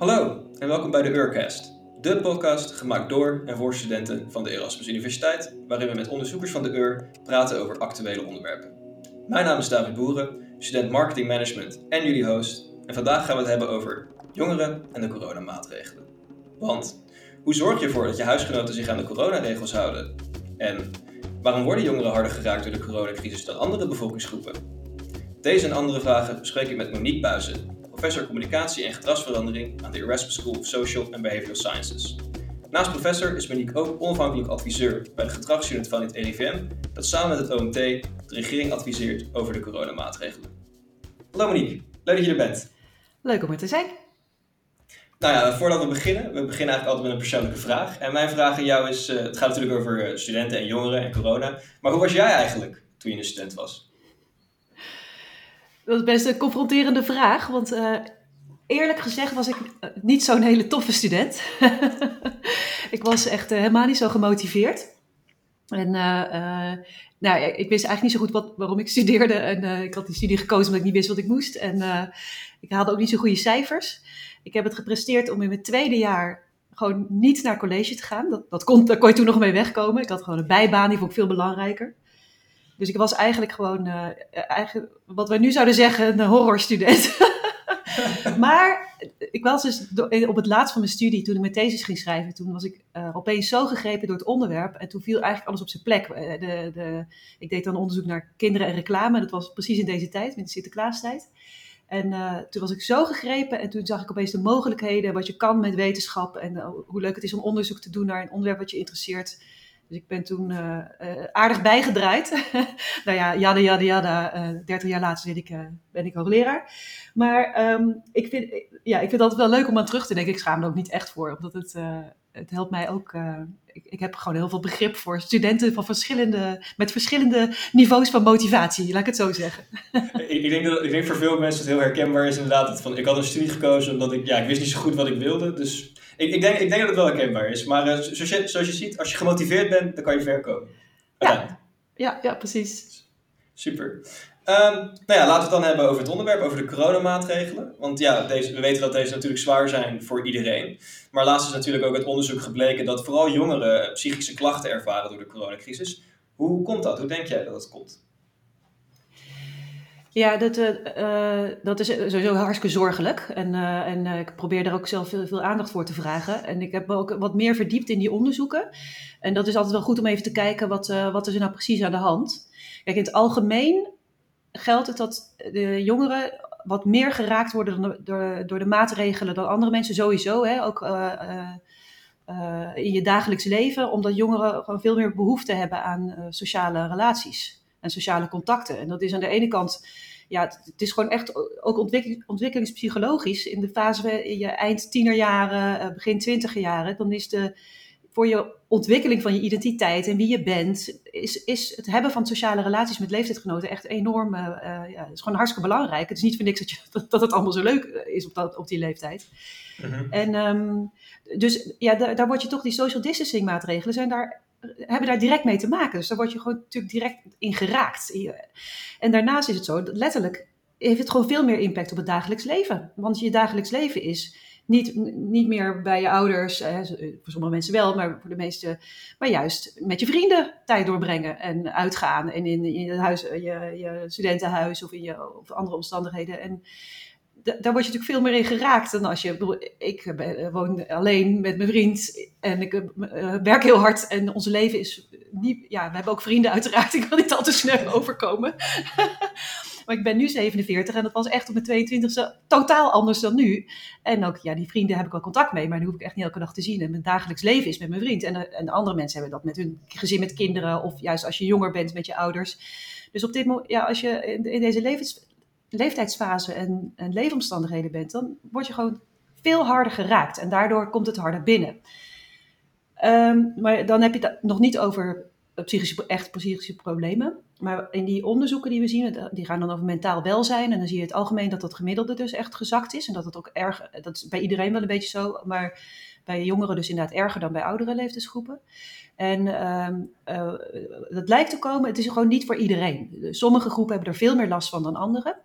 Hallo en welkom bij de Urcast, de podcast gemaakt door en voor studenten van de Erasmus Universiteit, waarin we met onderzoekers van de UR praten over actuele onderwerpen. Mijn naam is David Boeren, student marketing management en jullie host, en vandaag gaan we het hebben over jongeren en de coronamaatregelen. Want hoe zorg je ervoor dat je huisgenoten zich aan de coronaregels houden? En waarom worden jongeren harder geraakt door de coronacrisis dan andere bevolkingsgroepen? Deze en andere vragen bespreek ik met Monique Buizen, professor communicatie en gedragsverandering aan de Erasmus School of Social and Behavioral Sciences. Naast professor is Monique ook onafhankelijk adviseur bij de gedragsunit van het RIVM, dat samen met het OMT de regering adviseert over de coronamaatregelen. Hallo Monique, leuk dat je er bent. Leuk om er te zijn. Nou ja, voordat we beginnen, we beginnen eigenlijk altijd met een persoonlijke vraag. En mijn vraag aan jou is, uh, het gaat natuurlijk over eh, studenten en jongeren en corona. Maar hoe was jij eigenlijk toen je een student was? Dat is best een confronterende vraag, want uh, eerlijk gezegd was ik niet zo'n hele toffe student. ik was echt helemaal niet zo gemotiveerd. En nou, ik wist eigenlijk niet zo goed wat, waarom ik studeerde. En ik had die studie gekozen omdat ik niet wist wat ik moest. En ik haalde ook niet zo goede cijfers. Ik heb het gepresteerd om in mijn tweede jaar gewoon niet naar college te gaan. Dat, dat kon, daar kon je toen nog mee wegkomen. Ik had gewoon een bijbaan, die vond ik veel belangrijker. Dus ik was eigenlijk gewoon, uh, eigenlijk, wat we nu zouden zeggen, een horrorstudent. maar ik was dus op het laatst van mijn studie, toen ik mijn thesis ging schrijven, toen was ik opeens zo gegrepen door het onderwerp. En toen viel eigenlijk alles op zijn plek. De, de, ik deed dan onderzoek naar kinderen en reclame. Dat was precies in deze tijd, in de Sinterklaastijd. En toen was ik zo gegrepen en toen zag ik opeens de mogelijkheden, wat je kan met wetenschap en hoe leuk het is om onderzoek te doen naar een onderwerp wat je interesseert. Dus ik ben toen uh, aardig bijgedraaid. nou ja, jada, jada, jada. 30 jaar later ben ik, ben ik hoogleraar. Maar um, ik, vind, ja, ik vind het altijd wel leuk om aan terug te denken. Ik schaam er ook niet echt voor, omdat het, het helpt mij ook ik, ik, heb gewoon heel veel begrip voor studenten van verschillende, met verschillende niveaus van motivatie, laat ik het zo zeggen. ik, ik, denk dat, ik denk voor veel mensen het heel herkenbaar is inderdaad. Van, ik had een studie gekozen omdat ik, ja, ik wist niet zo goed wat ik wilde. Dus ik, ik, denk, ik denk dat het wel herkenbaar is. Maar uh, zoals, je, zoals je ziet, als je gemotiveerd bent, dan kan je ver komen. Ja, ja, ja, precies. Super. Um, nou ja, laten we het dan hebben over het onderwerp, over de coronamaatregelen. Want ja, deze, we weten dat deze natuurlijk zwaar zijn voor iedereen. Maar laatst is natuurlijk ook het onderzoek gebleken dat vooral jongeren psychische klachten ervaren door de coronacrisis. Hoe komt dat? Hoe denk jij dat dat komt? Ja, dat, uh, dat is sowieso hartstikke zorgelijk. En, uh, en ik probeer daar ook zelf veel, veel, aandacht voor te vragen. En ik heb me ook wat meer verdiept in die onderzoeken. En dat is altijd wel goed om even te kijken wat, wat is er nou precies aan de hand. Kijk, in het algemeen geldt het dat de jongeren wat meer geraakt worden door, door, door de maatregelen dan andere mensen sowieso. Hè? Ook in je dagelijks leven, omdat jongeren gewoon veel meer behoefte hebben aan sociale relaties en sociale contacten. En dat is aan de ene kant, ja, het, is gewoon echt ook ontwikkeling, ontwikkelingspsychologisch. In de fase in je eind tienerjaren, begin twintiger jaren, dan is de voor je ontwikkeling van je identiteit en wie je bent, is, is het hebben van sociale relaties met leeftijdgenoten echt enorm. Uh, ja, het is gewoon hartstikke belangrijk. Het is niet voor niks dat, je, dat, het allemaal zo leuk is op, dat, op die leeftijd. Mm-hmm. En um, dus ja, daar, daar word je toch die social distancing maatregelen zijn daar hebben daar direct mee te maken. Dus daar word je gewoon natuurlijk direct in geraakt. En daarnaast is het zo, letterlijk heeft het gewoon veel meer impact op het dagelijks leven. Want je dagelijks leven is niet, niet meer bij je ouders, eh, voor sommige mensen wel, maar voor de meeste, maar juist met je vrienden tijd doorbrengen en uitgaan en in, in je, huis, je, je studentenhuis of in je, of andere omstandigheden. En daar word je natuurlijk veel meer in geraakt dan als je. Ik woon alleen met mijn vriend en ik uh, werk heel hard en ons leven is niet. Ja, we hebben ook vrienden, uiteraard. Ik wil niet al te snel overkomen. Maar ik ben nu 47 en dat was echt op mijn 22e totaal anders dan nu. En ook, ja, die vrienden heb ik wel contact mee, maar die hoef ik echt niet elke dag te zien. En mijn dagelijks leven is met mijn vriend. En, eh, en andere mensen hebben dat met hun gezin met kinderen of juist als je jonger bent met je ouders. Dus op dit moment, ja, als je in, deze levens, leeftijdsfase en, en leefomstandigheden bent, dan word je gewoon veel harder geraakt. En daardoor komt het harder binnen. Um, maar dan heb je het nog niet over psychische, echt psychische problemen. Maar in die onderzoeken die we zien, die gaan dan over mentaal welzijn. En dan zie je het algemeen dat dat gemiddelde dus echt gezakt is. En dat het ook erg, dat is bij iedereen wel een beetje zo. Maar bij jongeren dus inderdaad erger dan bij oudere leeftijdsgroepen. En uh, dat lijkt te komen, het is gewoon niet voor iedereen. Sommige groepen hebben er veel meer last van dan andere.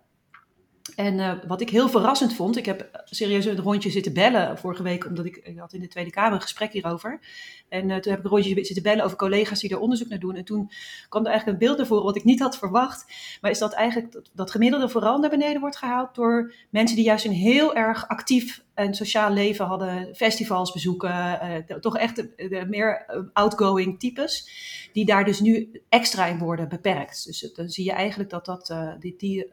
En uh, wat ik heel verrassend vond, ik heb serieus een rondje zitten bellen vorige week, omdat ik, had in de Tweede Kamer een gesprek hierover. En uh, toen heb ik een rondje zitten bellen over collega's die er onderzoek naar doen. En toen kwam er eigenlijk een beeld voren wat ik niet had verwacht. Maar is dat eigenlijk dat gemiddelde vooral naar beneden wordt gehaald door mensen die juist een heel erg actief en sociaal leven hadden, festivals bezoeken, uh, toch echt meer outgoing types, die daar dus nu extra in worden beperkt. Dus dan zie je eigenlijk dat dat, uh, die, die,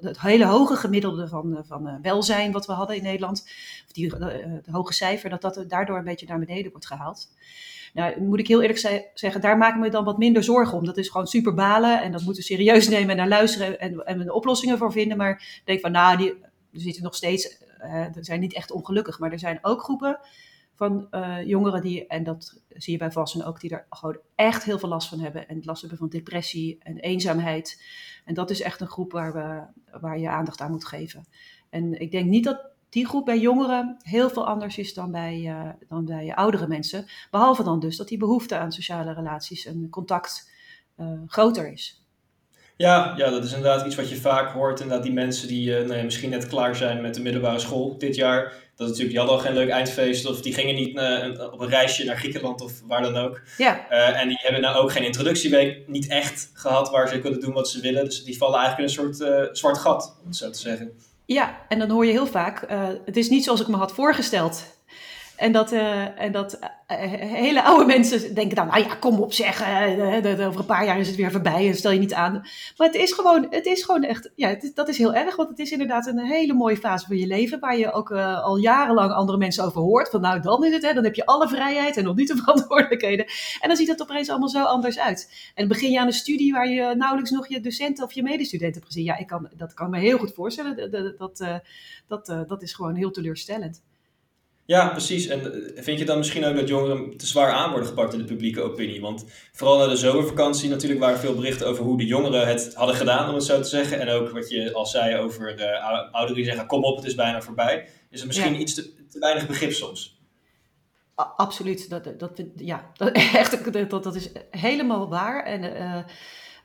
het hele hoge gemiddelde van, van welzijn wat we hadden in Nederland, of die het hoge cijfer, dat dat daardoor een beetje naar beneden wordt gehaald. Nou, moet ik heel eerlijk zeggen, daar maken we dan wat minder zorgen om. Dat is gewoon super balen en dat moeten we serieus nemen en naar luisteren en, en oplossingen voor vinden. Maar ik denk van, nou, die, er zitten nog steeds, er zijn niet echt ongelukkig, maar er zijn ook groepen van uh, jongeren die, en dat zie je bij volwassenen ook, die er gewoon echt heel veel last van hebben. En last hebben van depressie en eenzaamheid. En dat is echt een groep waar, we, waar je aandacht aan moet geven. En ik denk niet dat die groep bij jongeren heel veel anders is dan bij, uh, dan bij oudere mensen. Behalve dan dus dat die behoefte aan sociale relaties en contact uh, groter is. Ja, ja, dat is inderdaad iets wat je vaak hoort. Inderdaad, die mensen die uh, nee, misschien net klaar zijn met de middelbare school dit jaar. Dat natuurlijk, die hadden al geen leuk eindfeest of die gingen niet uh, op een reisje naar Griekenland of waar dan ook. Ja. Uh, en die hebben nou ook geen introductieweek niet echt gehad waar ze kunnen doen wat ze willen. Dus die vallen eigenlijk in een soort zwart gat, om het zo te zeggen. Ja, en dan hoor je heel vaak, het is niet zoals ik me had voorgesteld. En dat, uh, en dat uh, hele oude mensen denken dan, nou ja, kom op zeg, uh, over een paar jaar is het weer voorbij en stel je niet aan. Maar het is gewoon, het is gewoon echt, ja, het dat is heel erg, want het is inderdaad een hele mooie fase van je leven, waar je ook al jarenlang andere mensen over hoort. Van nou, dan is het, hè, dan heb je alle vrijheid en nog niet de verantwoordelijkheden. En dan ziet het opeens allemaal zo anders uit. En begin je aan een studie waar je nauwelijks nog je docenten of je medestudenten hebt gezien. Ja, ik kan, dat kan me heel goed voorstellen. Dat, dat, dat, dat is gewoon heel teleurstellend. Ja, precies. En eh, vind je dan misschien ook dat jongeren te zwaar aan worden gepakt in de publieke opinie? Want vooral na de zomervakantie natuurlijk waren veel berichten over hoe de jongeren het hadden gedaan, om het zo te zeggen. En ook wat je al zei over de ouderen die zeggen, kom op, het is bijna voorbij. Is er misschien iets te, te, weinig begrip soms? Absoluut. Dat, dat, ja, dat, echt, dat, dat is helemaal waar. En uh,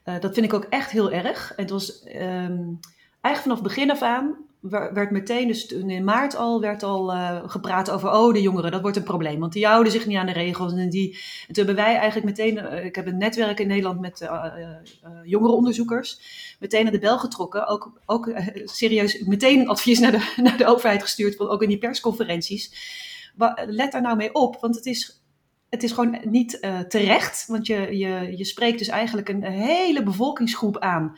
uh, dat vind ik ook echt heel erg. Het was um, eigenlijk vanaf begin af aan werd meteen, dus in maart al, werd al uh, gepraat over, oh, de jongeren, dat wordt een probleem. Want die houden zich niet aan de regels. En, die, en toen hebben wij eigenlijk meteen, uh, ik heb een netwerk in Nederland met uh, jongerenonderzoekers, meteen naar de bel getrokken. Ook, ook serieus, meteen een advies naar de, naar de overheid gestuurd, van, ook in die persconferenties. Let daar nou mee op, want het is, het is gewoon niet terecht. Want je, je, je spreekt dus eigenlijk een hele bevolkingsgroep aan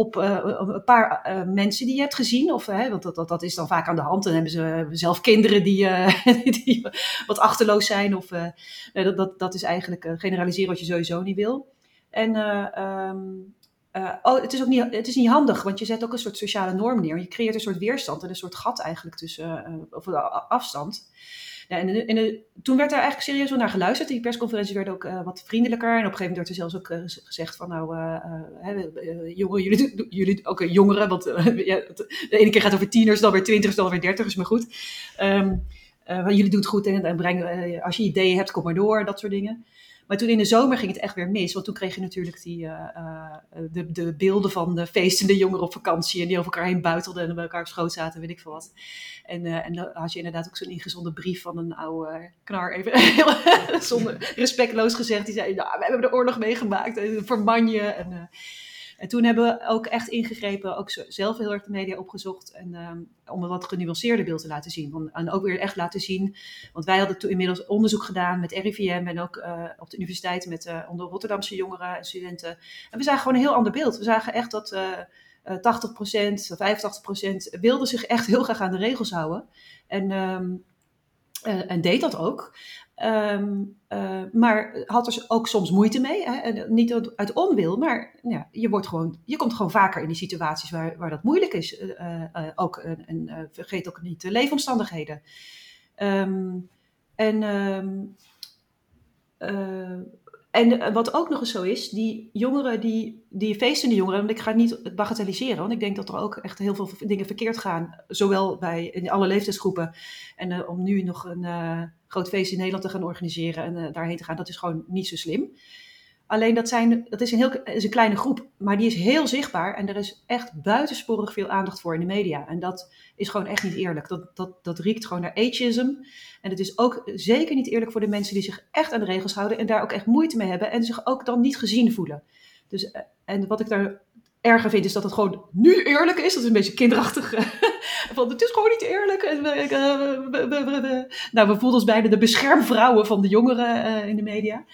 op uh, een paar uh, mensen die je hebt gezien. Of, uh, want dat, dat, dat is dan vaak aan de hand. Dan hebben ze zelf kinderen die, die wat achterloos zijn. Of, dat, dat, dat is eigenlijk generaliseren wat je sowieso niet wil. En um, oh, het is ook niet, het is niet handig, want je zet ook een soort sociale norm neer. Je creëert een soort weerstand en een soort gat eigenlijk tussen, of afstand. En, toen werd daar eigenlijk serieus wel naar geluisterd. Die persconferentie werd ook uh, wat vriendelijker. En op een gegeven moment werd er zelfs ook uh, gezegd van nou, uh, jongeren, jullie, jullie ook jongeren, want ja, de ene keer gaat het over tieners, dan weer twintigers, dan weer dertigers, maar goed. Um, jullie doen het goed en, en breng, als je ideeën hebt, kom maar door, dat soort dingen. Maar toen in de zomer ging het echt weer mis. Want toen kreeg je natuurlijk die, uh, uh, de, de beelden van de feestende jongeren op vakantie. En die over elkaar heen buitelden en bij elkaar op schoot zaten, weet ik veel wat. En, uh, en dan had je inderdaad ook zo'n ingezonde brief van een oude knar. Even zonder, respectloos gezegd. Die zei, nou, we hebben de oorlog meegemaakt. Vermanje. En, en toen hebben we ook echt ingegrepen, ook zelf heel erg de media opgezocht. En, um, om een wat genuanceerder beeld te laten zien. En ook weer echt laten zien. Want wij hadden toen inmiddels onderzoek gedaan met RIVM en ook uh, op de universiteit met uh, onder Rotterdamse jongeren en studenten. En we zagen gewoon een heel ander beeld. We zagen echt dat. Uh, 80%, 85% wilde zich echt heel graag aan de regels houden. En, um, en deed dat ook. Um, uh, maar had er ook soms moeite mee. Hè? En niet uit onwil, maar ja, je, wordt gewoon, je komt gewoon vaker in die situaties waar, waar dat moeilijk is. Ook, en vergeet ook niet de leefomstandigheden. Um, en, um, en wat ook nog eens zo is, die jongeren, die, die feestende jongeren, want ik ga niet bagatelliseren, want ik denk dat er ook echt heel veel dingen verkeerd gaan, zowel bij in alle leeftijdsgroepen. En om nu nog een groot feest in Nederland te gaan organiseren en uh, daarheen te gaan, dat is gewoon niet zo slim. Alleen dat, zijn, dat is, een heel, is een kleine groep, maar die is heel zichtbaar en er is echt buitensporig veel aandacht voor in de media. En dat is gewoon echt niet eerlijk. Dat, dat, dat riekt gewoon naar ageism. En het is ook zeker niet eerlijk voor de mensen die zich echt aan de regels houden en daar ook echt moeite mee hebben en zich ook dan niet gezien voelen. Dus, eh, en wat ik daar erger vind, is dat het gewoon nu eerlijk is. Dat is een beetje kinderachtig. van, het is gewoon niet eerlijk. Eh, nou, we voelen ons bijna de beschermvrouwen van de jongeren uh, in de media.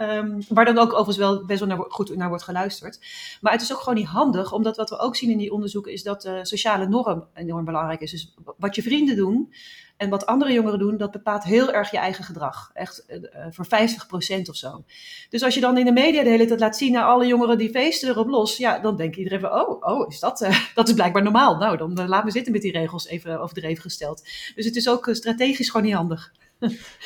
Um, waar dan ook overigens wel best wel goed naar wordt geluisterd. Maar het is ook gewoon niet handig, omdat wat we ook zien in die onderzoeken is dat de sociale norm enorm belangrijk is. Dus wat je vrienden doen en wat andere jongeren doen, dat bepaalt heel erg je eigen gedrag. Echt uh, voor 50% of zo. Dus als je dan in de media de hele tijd laat zien naar alle jongeren die feesten erop los, ja, dan denkt iedereen van, oh, oh is dat, uh, dat is blijkbaar normaal. Nou, dan uh, laat me zitten met die regels, even overdreven gesteld. Dus het is ook strategisch gewoon niet handig.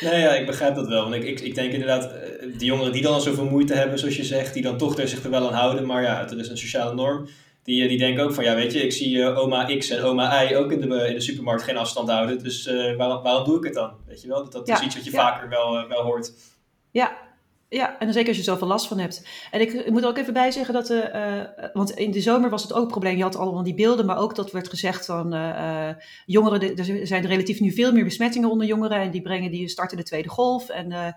Nee, ja, ik begrijp dat wel. Want ik, ik, ik denk inderdaad, die jongeren die dan zoveel moeite hebben, zoals je zegt, die dan toch er zich er wel aan houden. Maar ja, er is een sociale norm. Die, die denken ook van, ja weet je, ik zie uh, oma X en oma Y ook in de, in de supermarkt geen afstand houden. Dus uh, waarom, waarom doe ik het dan? Weet je wel, dat, dat ja, is iets wat je ja. vaker wel, wel hoort. Ja, ja, en zeker als je zoveel last van hebt. En ik, ik moet er ook even bij zeggen dat, uh, want in de zomer was het ook een probleem. Je had allemaal die beelden, maar ook dat werd gezegd van uh, jongeren, er zijn relatief nu veel meer besmettingen onder jongeren en die brengen, die starten de tweede golf. En,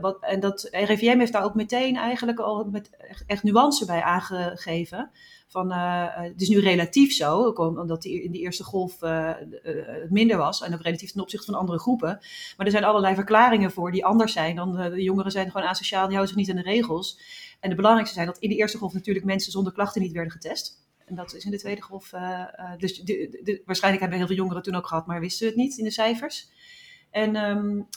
wat, en dat RIVM heeft daar ook meteen eigenlijk al met echt nuance bij aangegeven van uh, het is nu relatief zo, omdat die, in de eerste golf uh, uh, minder was en ook relatief ten opzichte van andere groepen. Maar er zijn allerlei verklaringen voor die anders zijn dan de jongeren zijn gewoon asociaal, die houden zich niet aan de regels. En de belangrijkste zijn dat in de eerste golf natuurlijk mensen zonder klachten niet werden getest. En dat is in de tweede golf. dus de, de, waarschijnlijk hebben heel veel jongeren toen ook gehad, maar wisten het niet in de cijfers. En, um,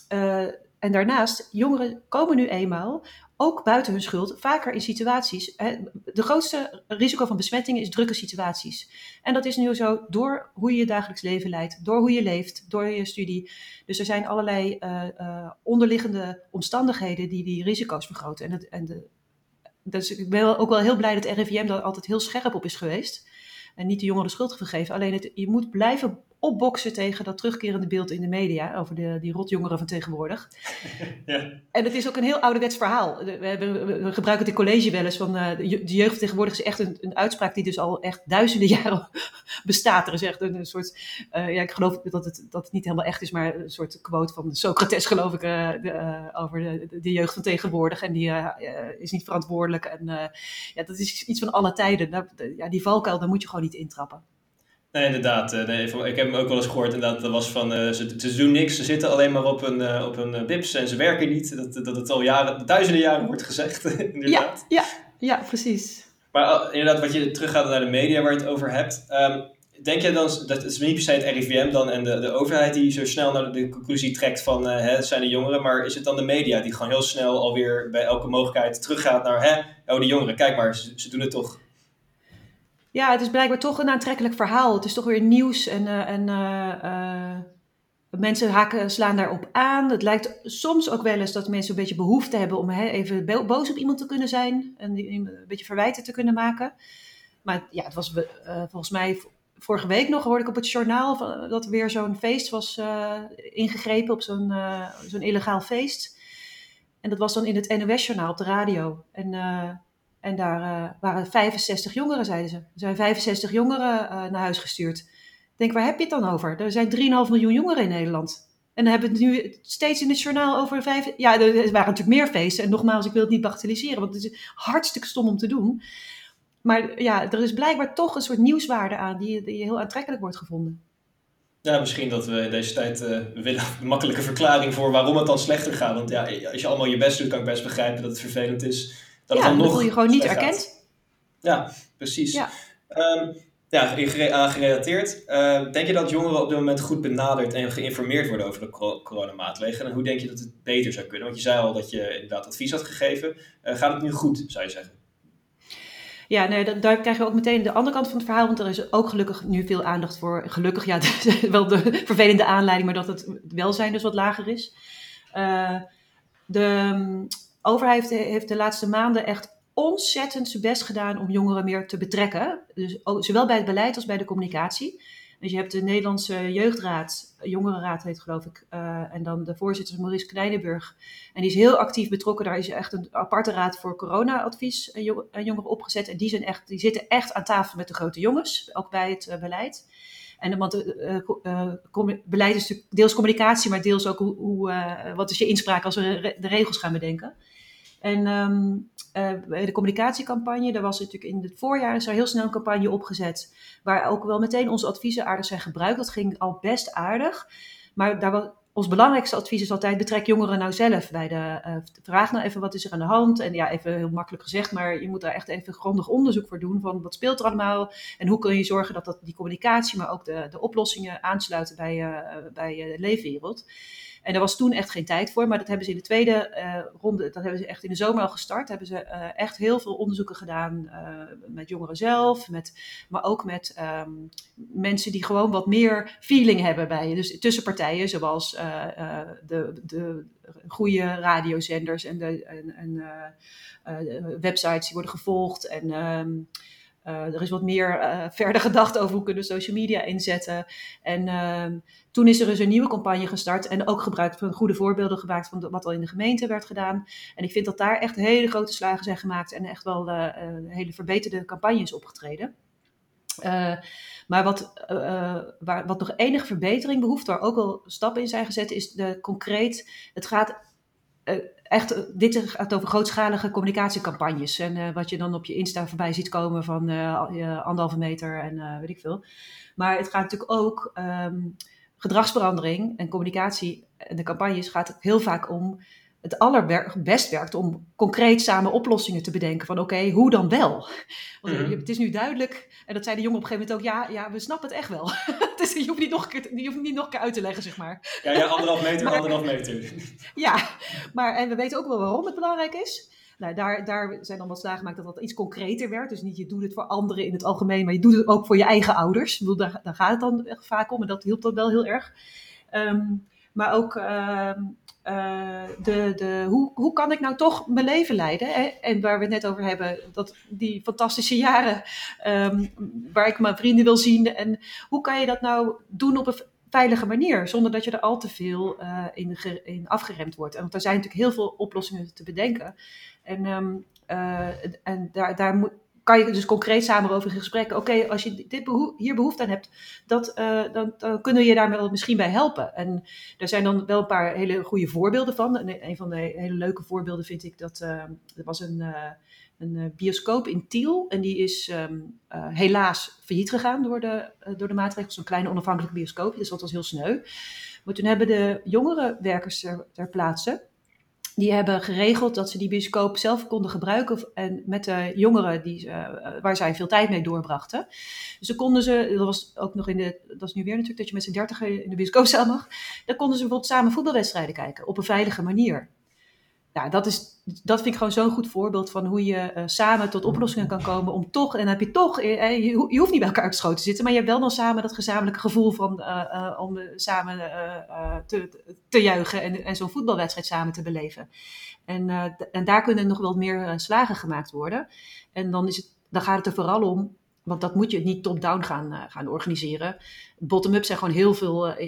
en daarnaast, jongeren komen nu eenmaal ook buiten hun schuld, vaker in situaties. Hè, de grootste risico van besmettingen is drukke situaties. En dat is nu zo door hoe je je dagelijks leven leidt, door hoe je leeft, door je studie. Dus er zijn allerlei uh, uh, onderliggende omstandigheden die die risico's vergroten. En, het, en de, dus ik ben ook wel heel blij dat RIVM daar altijd heel scherp op is geweest. En niet de jongeren de schuld gegeven. Alleen het, je moet blijven opboksen tegen dat terugkerende beeld in de media over de, die rotjongeren van tegenwoordig. Ja. En het is ook een heel ouderwets verhaal. We, hebben, we gebruiken het in college wel eens van uh, de jeugd tegenwoordig is echt een, een, uitspraak die dus al echt duizenden jaren bestaat. Er is echt een, een soort, uh, ja ik geloof dat het, dat het niet helemaal echt is, maar een soort quote van Socrates geloof ik uh, de, over de, de, jeugd van tegenwoordig. En die is niet verantwoordelijk. En ja, dat is iets van alle tijden. ja, die valkuil, daar moet je gewoon niet intrappen. Nee, inderdaad. Eh, nee, ik heb hem ook wel eens gehoord. Inderdaad, dat was van, uh, ze, ze, doen niks, ze zitten alleen maar op hun, uh, op hun bips en ze werken niet. Dat, dat het al jaren, duizenden jaren wordt gezegd, inderdaad. Ja, ja, ja, precies. Maar inderdaad, wat je teruggaat naar de media waar je het over hebt. Um, denk je dan, dat het is niet per se het RIVM dan en de, de overheid die zo snel naar de, conclusie trekt van hè, het zijn de jongeren, maar is het dan de media die gewoon heel snel alweer bij elke mogelijkheid teruggaat naar hè, oh die jongeren, kijk maar, ze, ze doen het toch ja, het is blijkbaar toch een aantrekkelijk verhaal. Het is toch weer nieuws en, uh, en uh, uh, mensen haken, slaan daarop aan. Het lijkt soms ook wel eens dat mensen een beetje behoefte hebben om even boos op iemand te kunnen zijn en een beetje verwijten te kunnen maken. Maar ja, het was volgens mij vorige week nog hoorde ik op het journaal dat er weer zo'n feest was ingegrepen op zo'n zo'n illegaal feest. En dat was dan in het NOS-journaal op de radio. En en daar uh, waren 65 jongeren, zeiden ze. Er zijn 65 jongeren uh, naar huis gestuurd. Ik denk, waar heb je het dan over? Er zijn 3,5 miljoen jongeren in Nederland. En dan hebben we het nu steeds in het journaal over vijf... Ja, er waren natuurlijk meer feesten. En nogmaals, ik wil het niet bagatelliseren, want het is hartstikke stom om te doen. Maar ja, er is blijkbaar toch een soort nieuwswaarde aan die, heel aantrekkelijk wordt gevonden. Ja, misschien dat we deze tijd uh, willen een makkelijke verklaring voor waarom het dan slechter gaat. Want ja, als je allemaal je best doet, kan ik best begrijpen dat het vervelend is dat ja, dan voel je gewoon niet erkend. Ja, precies. Ja, um, ja aangerelateerd. Uh, denk je dat jongeren op dit moment goed benaderd en geïnformeerd worden over de coronamaatregelen? En hoe denk je dat het beter zou kunnen? Want je zei al dat je inderdaad advies had gegeven. Uh, gaat het nu goed, zou je zeggen? Ja, nee, daar krijgen we ook meteen de andere kant van het verhaal, want er is ook gelukkig nu veel aandacht voor. Gelukkig, ja, wel de vervelende aanleiding, maar dat het welzijn dus wat lager is. Uh, de, overheid heeft de laatste maanden echt ontzettend zijn best gedaan om jongeren meer te betrekken. Dus zowel bij het beleid als bij de communicatie. Dus je hebt de Nederlandse Jeugdraad, Jongerenraad heet geloof ik. en dan de voorzitter Maurice. En die is heel actief betrokken. Daar is echt een aparte raad voor corona-advies en jongeren opgezet. En die, zijn echt, die zitten echt aan tafel met de grote jongens, ook bij het beleid. En want uh, beleid is deels communicatie, maar deels ook hoe, hoe wat is je inspraak als we de regels gaan bedenken. En um, uh, de communicatiecampagne, daar was natuurlijk in het voorjaar is er heel snel een campagne opgezet. Waar ook wel meteen onze adviezen aardig zijn gebruikt. Dat ging al best aardig. Maar daar was, ons belangrijkste advies is altijd: betrek jongeren nou zelf bij de. Uh, vraag nou even wat is er aan de hand. En ja, even heel makkelijk gezegd, maar je moet daar echt even grondig onderzoek voor doen. Van wat speelt er allemaal? En hoe kun je zorgen dat, dat die communicatie, maar ook de, de oplossingen aansluiten bij, uh, bij de leefwereld. En daar was toen echt geen tijd voor, maar dat hebben ze in de tweede uh, ronde, dat hebben ze echt in de zomer al gestart. Hebben ze uh, echt heel veel onderzoeken gedaan uh, met jongeren zelf, met, maar ook met um, mensen die gewoon wat meer feeling hebben bij je. Dus tussen partijen, zoals de, de goede radiozenders en, de, en, websites die worden gevolgd. En um, uh, er is wat meer uh, verder gedacht over hoe kunnen we social media inzetten. En uh, toen is er dus een nieuwe campagne gestart en ook gebruikt van goede voorbeelden gemaakt van wat al in de gemeente werd gedaan. En ik vind dat daar echt hele grote slagen zijn gemaakt en echt wel uh, hele verbeterde campagnes opgetreden. maar wat, waar, wat nog enige verbetering behoeft, waar ook al stappen in zijn gezet, is de concreet. Het gaat echt, eh, dit gaat over grootschalige communicatiecampagnes. En uh, wat je dan op je Insta voorbij ziet komen van uh, anderhalve meter en uh, weet ik veel. Maar het gaat natuurlijk ook um, gedragsverandering en communicatie en de campagnes gaat heel vaak om het allerbest werkt om concreet samen oplossingen te bedenken. Van oké, hoe dan wel? Want mm -hmm. het is nu duidelijk, en dat zei de jongen op een gegeven moment ook, ja, ja we snappen het echt wel. dus je hoeft, niet nog je hoeft niet nog een keer uit te leggen, zeg maar. Ja, ja anderhalf meter, maar, anderhalf meter. ja, maar en we weten ook wel waarom het belangrijk is. Nou, daar, daar zijn dan wat slagen gemaakt dat dat iets concreter werd. Dus niet je doet het voor anderen in het algemeen, maar je doet het ook voor je eigen ouders. Ik bedoel, daar, daar gaat het dan vaak om en dat hielp dan wel heel erg. Um, maar ook uh, uh, de, de, hoe, hoe kan ik nou toch mijn leven leiden? Hè? En waar we het net over hebben, dat, die fantastische jaren um, waar ik mijn vrienden wil zien. En hoe kan je dat nou doen op een veilige manier, zonder dat je er al te veel uh, in, in afgeremd wordt? En want er zijn natuurlijk heel veel oplossingen te bedenken. En, um, uh, en daar, daar moet, kan je dus concreet samen over in gesprek. Oké, als je dit hier behoefte aan hebt, dat, uh, dan, dan, kunnen we je daar wel misschien bij helpen. En er zijn dan wel een paar hele goede voorbeelden van. En een van de hele leuke voorbeelden vind ik dat uh, er was een, uh, een bioscoop in Tiel. En die is um, helaas failliet gegaan door de, door de maatregelen. Zo'n kleine onafhankelijke bioscoop, dus dat was heel sneu. Maar toen hebben de jongere werkers ter plaatse die hebben geregeld dat ze die bioscoop zelf konden gebruiken en met de jongeren die, uh, waar zij veel tijd mee doorbrachten. Dus dan konden ze, dat was ook nog in de, dat is nu weer natuurlijk dat je met z'n dertigen in de bioscoopzaal mag, dan konden ze bijvoorbeeld samen voetbalwedstrijden kijken op een veilige manier ja, dat, is, dat vind ik gewoon zo'n goed voorbeeld van hoe je uh, samen tot oplossingen kan komen om toch, en dan heb je toch, eh, je, je, hoeft niet bij elkaar geschoten te zitten, maar je hebt wel dan samen dat gezamenlijke gevoel van om samen te, te juichen en, en zo'n voetbalwedstrijd samen te beleven. En, en daar kunnen nog wel meer slagen gemaakt worden. En dan, is het, dan gaat het er vooral om want dat moet je niet top-down gaan, gaan organiseren. Bottom-up zijn gewoon heel veel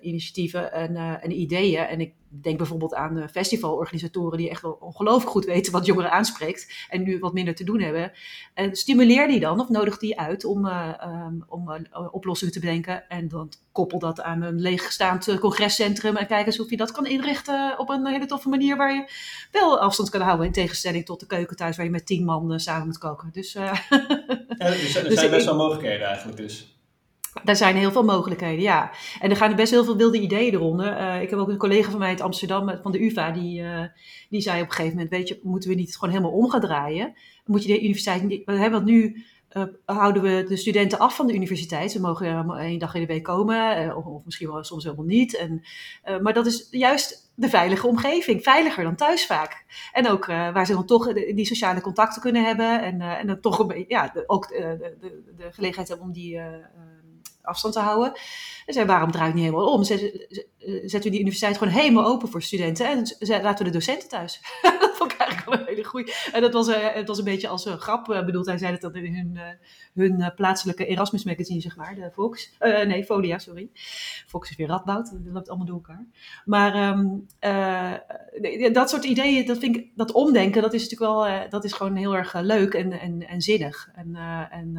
initiatieven en, en, ideeën. En ik denk bijvoorbeeld aan festivalorganisatoren die echt wel ongelooflijk goed weten wat jongeren aanspreekt. En nu wat minder te doen hebben. En stimuleer die dan of nodig die uit om, um, om oplossingen te bedenken. En dan koppel dat aan een leegstaand congrescentrum. En kijk eens of je dat kan inrichten op een hele toffe manier. Waar je wel afstand kan houden. In tegenstelling tot de keuken thuis waar je met tien man samen moet koken. Dus, ja, dus er dus zijn best wel mogelijkheden eigenlijk dus. Er zijn heel veel mogelijkheden, ja. En er gaan best heel veel wilde ideeën eronder. Uh, ik heb ook een collega van mij uit Amsterdam, van de UvA, die, uh, die zei op een gegeven moment, weet je, moeten we niet gewoon helemaal om gaan draaien? Moet je de universiteit, want nu houden we de studenten af van de universiteit. Ze mogen uh, één dag in de week komen, of, of, misschien wel soms helemaal niet. En, maar dat is juist de veilige omgeving, veiliger dan thuis vaak. En ook waar ze dan toch die sociale contacten kunnen hebben en, en dan toch een beetje, ja, ook de, de, de, gelegenheid hebben om die afstand te houden. En zei, waarom draai ik niet helemaal om? Zetten we die universiteit gewoon helemaal open voor studenten en laten we de docenten thuis. dat vond ik eigenlijk wel een hele goeie. En dat was, het was een beetje als een grap bedoeld. Hij zei het dan in hun, hun plaatselijke Erasmus magazine, zeg maar, de Fox. nee, Folia, sorry. Fox is weer Radboud, dat loopt allemaal door elkaar. Maar um, dat soort ideeën, dat vind ik, dat omdenken, dat is natuurlijk wel, dat is gewoon heel erg leuk en, en, en zinnig. En, en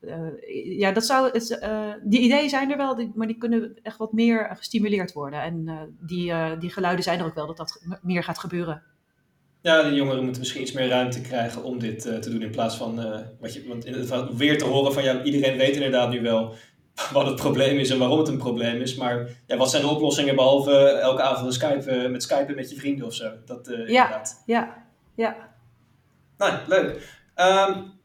uh, ja, dat zou het, uh, die ideeën zijn er wel, die, maar die kunnen echt wat meer gestimuleerd worden. En uh, die, die geluiden zijn er ook wel dat dat meer gaat gebeuren. Ja, de jongeren moeten misschien iets meer ruimte krijgen om dit te doen in plaats van wat je, want in het weer te horen van ja, iedereen weet inderdaad nu wel wat het probleem is en waarom het een probleem is. Maar ja, wat zijn de oplossingen behalve elke avond een Skype, met Skype met je vrienden of zo? Dat, ja, inderdaad. ja, ja. Nou, leuk. Um,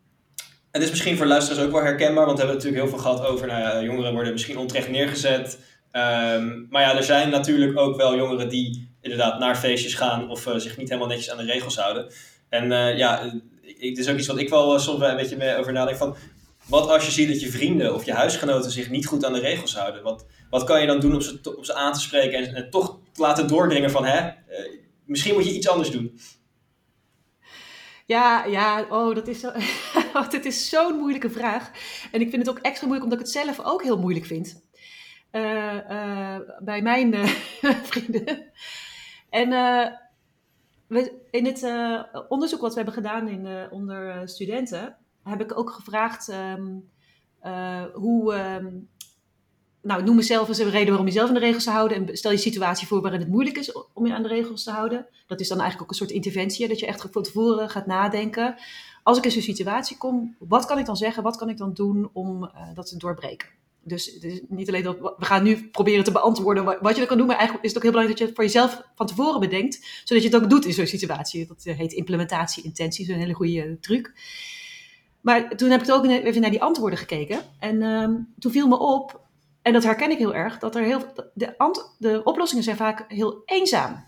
het is misschien voor luisteraars ook wel herkenbaar, want we hebben natuurlijk heel veel gehad over nou jongeren worden misschien onterecht neergezet. Um, maar ja, er zijn natuurlijk ook wel jongeren die inderdaad naar feestjes gaan of uh, zich niet helemaal netjes aan de regels houden. En uh, ja, het is ook iets wat ik wel soms een beetje mee over nadenk van, wat als je ziet dat je vrienden of je huisgenoten zich niet goed aan de regels houden? Wat, wat kan je dan doen om ze, om ze aan te spreken en, en toch te laten doordringen van, hè, misschien moet je iets anders doen? Ja, ja, oh, dat is zo. is zo'n moeilijke vraag. En ik vind het ook extra moeilijk omdat ik het zelf ook heel moeilijk vind. Uh, uh, bij mijn uh, vrienden. En we, in het onderzoek wat we hebben gedaan in, onder studenten, heb ik ook gevraagd um, hoe. Um, nou, noem mezelf eens een reden waarom je zelf aan de regels te houden. En stel je situatie voor waarin het moeilijk is om je aan de regels te houden. Dat is dan eigenlijk ook een soort interventie. Dat je echt van tevoren gaat nadenken. Als ik in zo'n situatie kom, wat kan ik dan zeggen? Wat kan ik dan doen om uh, dat te doorbreken? Dus, dus, niet alleen dat we gaan nu proberen te beantwoorden wat je er kan doen, maar eigenlijk is het ook heel belangrijk dat je het voor jezelf van tevoren bedenkt, zodat je het ook doet in zo'n situatie. Dat heet implementatie, intentie, een hele goede truc. Maar toen heb ik ook even naar die antwoorden gekeken. En um, toen viel me op en dat herken ik heel erg, dat er heel, de, de oplossingen zijn vaak heel eenzaam.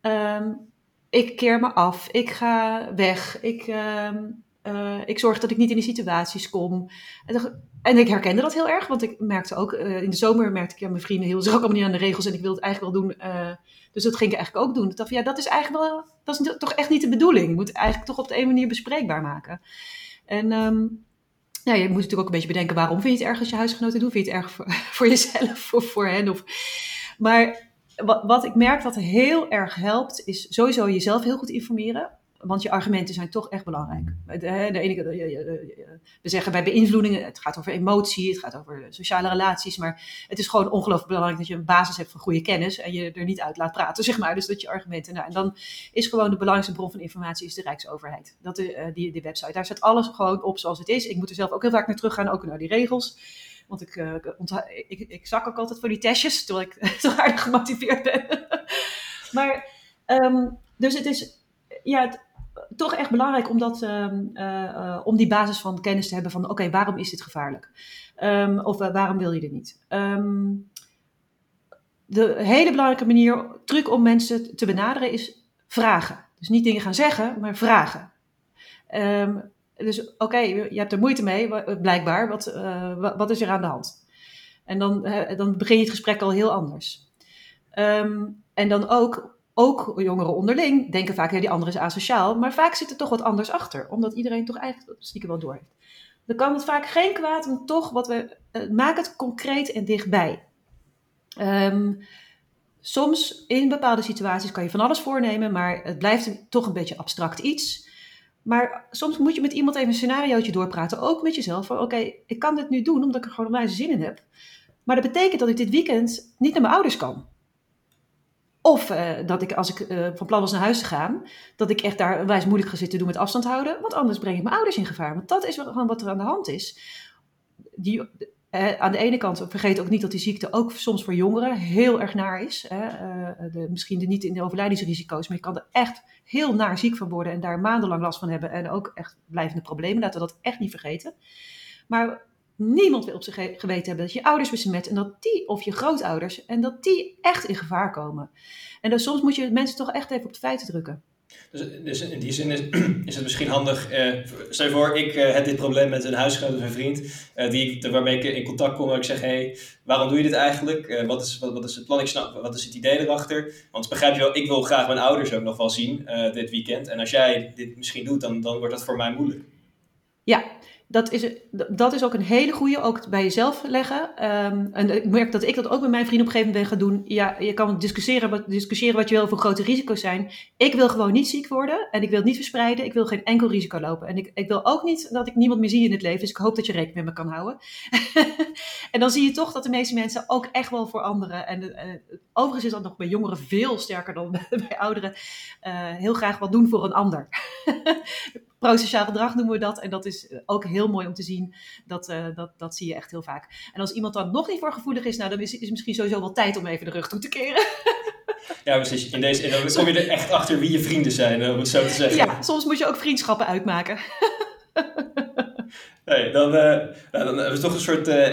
Um, ik keer me af, ik ga weg, ik, um, uh, ik zorg dat ik niet in die situaties kom. En, en, ik herkende dat heel erg, want ik merkte ook, uh, in de zomer merkte ik, ja, mijn vrienden hielden zich ook allemaal niet aan de regels en ik wilde het eigenlijk wel doen. Uh, dus dat ging ik eigenlijk ook doen. Ik ja, dat is eigenlijk wel, dat is toch echt niet de bedoeling. Je moet het eigenlijk toch op de een manier bespreekbaar maken. En um, ja, je moet natuurlijk ook een beetje bedenken waarom vind je het erg als je huisgenoten doet? Vind je het erg voor, jezelf of voor hen? Of... Maar wat, wat ik merk wat heel erg helpt, is sowieso jezelf heel goed informeren. Want je argumenten zijn toch echt belangrijk. De, de ene, we zeggen bij beïnvloedingen, het gaat over emotie, het gaat over sociale relaties. Maar het is gewoon ongelooflijk belangrijk dat je een basis hebt van goede kennis. En je er niet uit laat praten, zeg maar. Dus dat je argumenten. Nou, en dan is gewoon de belangrijkste bron van informatie is de Rijksoverheid. Dat, uh, die, die website. Daar staat alles gewoon op zoals het is. Ik moet er zelf ook heel vaak naar terug gaan, ook naar die regels. Want ik, ik, ik, zak ook altijd voor die testjes, terwijl ik zo aardig gemotiveerd ben. maar, um, dus het is, ja, het, toch echt belangrijk om, dat, um, uh, om die basis van kennis te hebben van, oké, waarom is dit gevaarlijk? Um, of uh, waarom wil je dit niet? de hele belangrijke manier, truc om mensen te benaderen is vragen. Dus niet dingen gaan zeggen, maar vragen. Dus oké, je hebt er moeite mee, blijkbaar. Wat, wat is er aan de hand? En dan, dan begin je het gesprek al heel anders. En dan ook, ook jongeren onderling denken vaak, ja, die andere is asociaal. Maar vaak zit er toch wat anders achter, omdat iedereen toch eigenlijk stiekem wel door heeft. Dan kan het vaak geen kwaad om toch wat we. Uh, maak het concreet en dichtbij. Um, soms in bepaalde situaties kan je van alles voornemen, maar het blijft toch een beetje abstract iets. Maar soms moet je met iemand even een scenariootje doorpraten, ook met jezelf. Oké, ik kan dit nu doen omdat ik er gewoon onwijs zin in heb. Maar dat betekent dat ik dit weekend niet naar mijn ouders kan. Of uh, dat ik, als ik uh, van plan was naar huis te gaan, dat ik echt daar wijs moeilijk ga zitten doen met afstand houden. Want anders breng ik mijn ouders in gevaar. Want dat is gewoon wat er aan de hand is. Die, uh, aan de ene kant, vergeet ook niet dat die ziekte ook soms voor jongeren heel erg naar is. De, misschien de, niet in de overlijdingsrisico's, maar je kan er echt heel naar ziek van worden en daar maandenlang last van hebben en ook echt blijvende problemen. Laten we dat echt niet vergeten. Maar niemand wil op zich geweten hebben dat je ouders besmet en dat die, of je grootouders, en dat die echt in gevaar komen. En dan soms moet je mensen toch echt even op de feiten drukken. Dus, dus, in die zin is, is het misschien handig. Uh, stel je voor, ik uh, heb dit probleem met een huisgenoot of een vriend. Uh, die, waarmee ik in contact kom. En ik zeg: hé, hey, waarom doe je dit eigenlijk? wat, is, wat, wat, is het plan? Ik snap, wat is het idee erachter? Want begrijp je wel, ik wil graag mijn ouders ook nog wel zien dit weekend. En als jij dit misschien doet, dan, dan wordt dat voor mij moeilijk. Ja, dat is, dat is ook een hele goede, ook bij jezelf leggen. Um, en ik merk dat ik dat ook met mijn vrienden op een gegeven moment gaan doen. Ja, je kan discussiëren, discussiëren wat je wil voor grote risico's zijn. Ik wil gewoon niet ziek worden en ik wil het niet verspreiden. Ik wil geen enkel risico lopen. En ik, ik wil ook niet dat ik niemand meer zie in het leven. Dus ik hoop dat je rekening met me kan houden. en dan zie je toch dat de meeste mensen ook echt wel voor anderen. En uh, overigens is dat nog bij jongeren veel sterker dan bij, ouderen. Uh, heel graag wat doen voor een ander. prosociaal gedrag noemen we dat. En dat is ook heel mooi om te zien. Dat, uh, dat, dat zie je echt heel vaak. En als iemand dan nog niet voor gevoelig is, nou, dan is het misschien sowieso wel tijd om even de rug toe te keren. Ja, precies. In deze, dan kom je er echt achter wie je vrienden zijn, om het zo te zeggen. Ja, soms moet je ook vriendschappen uitmaken. Nee, dan, uh, nou, dan hebben we toch een soort uh,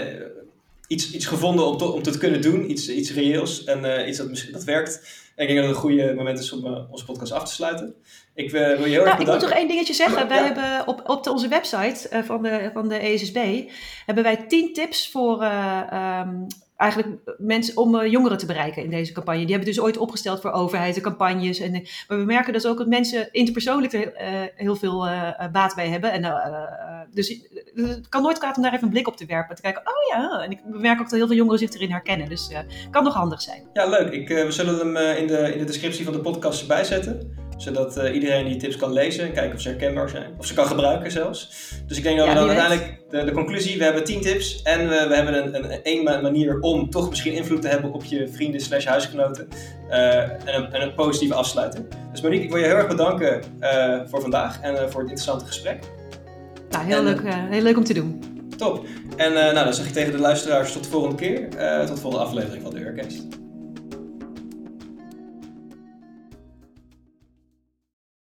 iets, iets gevonden om, to, om te kunnen doen. Iets, iets reëels en uh, iets dat, misschien, dat werkt. Ik denk dat het een goede moment is om onze podcast af te sluiten. Ik wil je heel erg bedanken. Ik moet toch één dingetje zeggen. Wij hebben op, op onze website uh, van, de, van de ESSB hebben wij tien tips voor uh, um, eigenlijk mensen om uh, jongeren te bereiken in deze campagne. Die hebben dus ooit opgesteld voor overheid en campagnes. En, maar we merken dus ook dat mensen interpersoonlijk er heel veel baat bij hebben. En, dus het kan nooit kwaad om daar even een blik op te werpen. Te kijken, oh ja. En ik merk ook dat heel veel jongeren zich erin herkennen. Dus het kan nog handig zijn. Ja, leuk. Ik, we zullen hem in, de, in de descriptie van de podcast erbij zetten zodat uh, iedereen die tips kan lezen en kijken of ze herkenbaar zijn. Of ze kan gebruiken zelfs. Dus ik denk dat we dan uiteindelijk de, de, conclusie, we hebben 10 tips en we, we hebben een, een, een, manier om toch misschien invloed te hebben op je vrienden slash huisgenoten. Uh, en, een, en een positieve afsluiting. Dus Monique, ik wil je heel erg bedanken uh, voor vandaag en voor het interessante gesprek. Nou, heel, en, leuk, heel leuk om te doen. Top. En nou, dan zeg ik tegen de luisteraars tot de volgende keer. tot de volgende aflevering van de Urcast.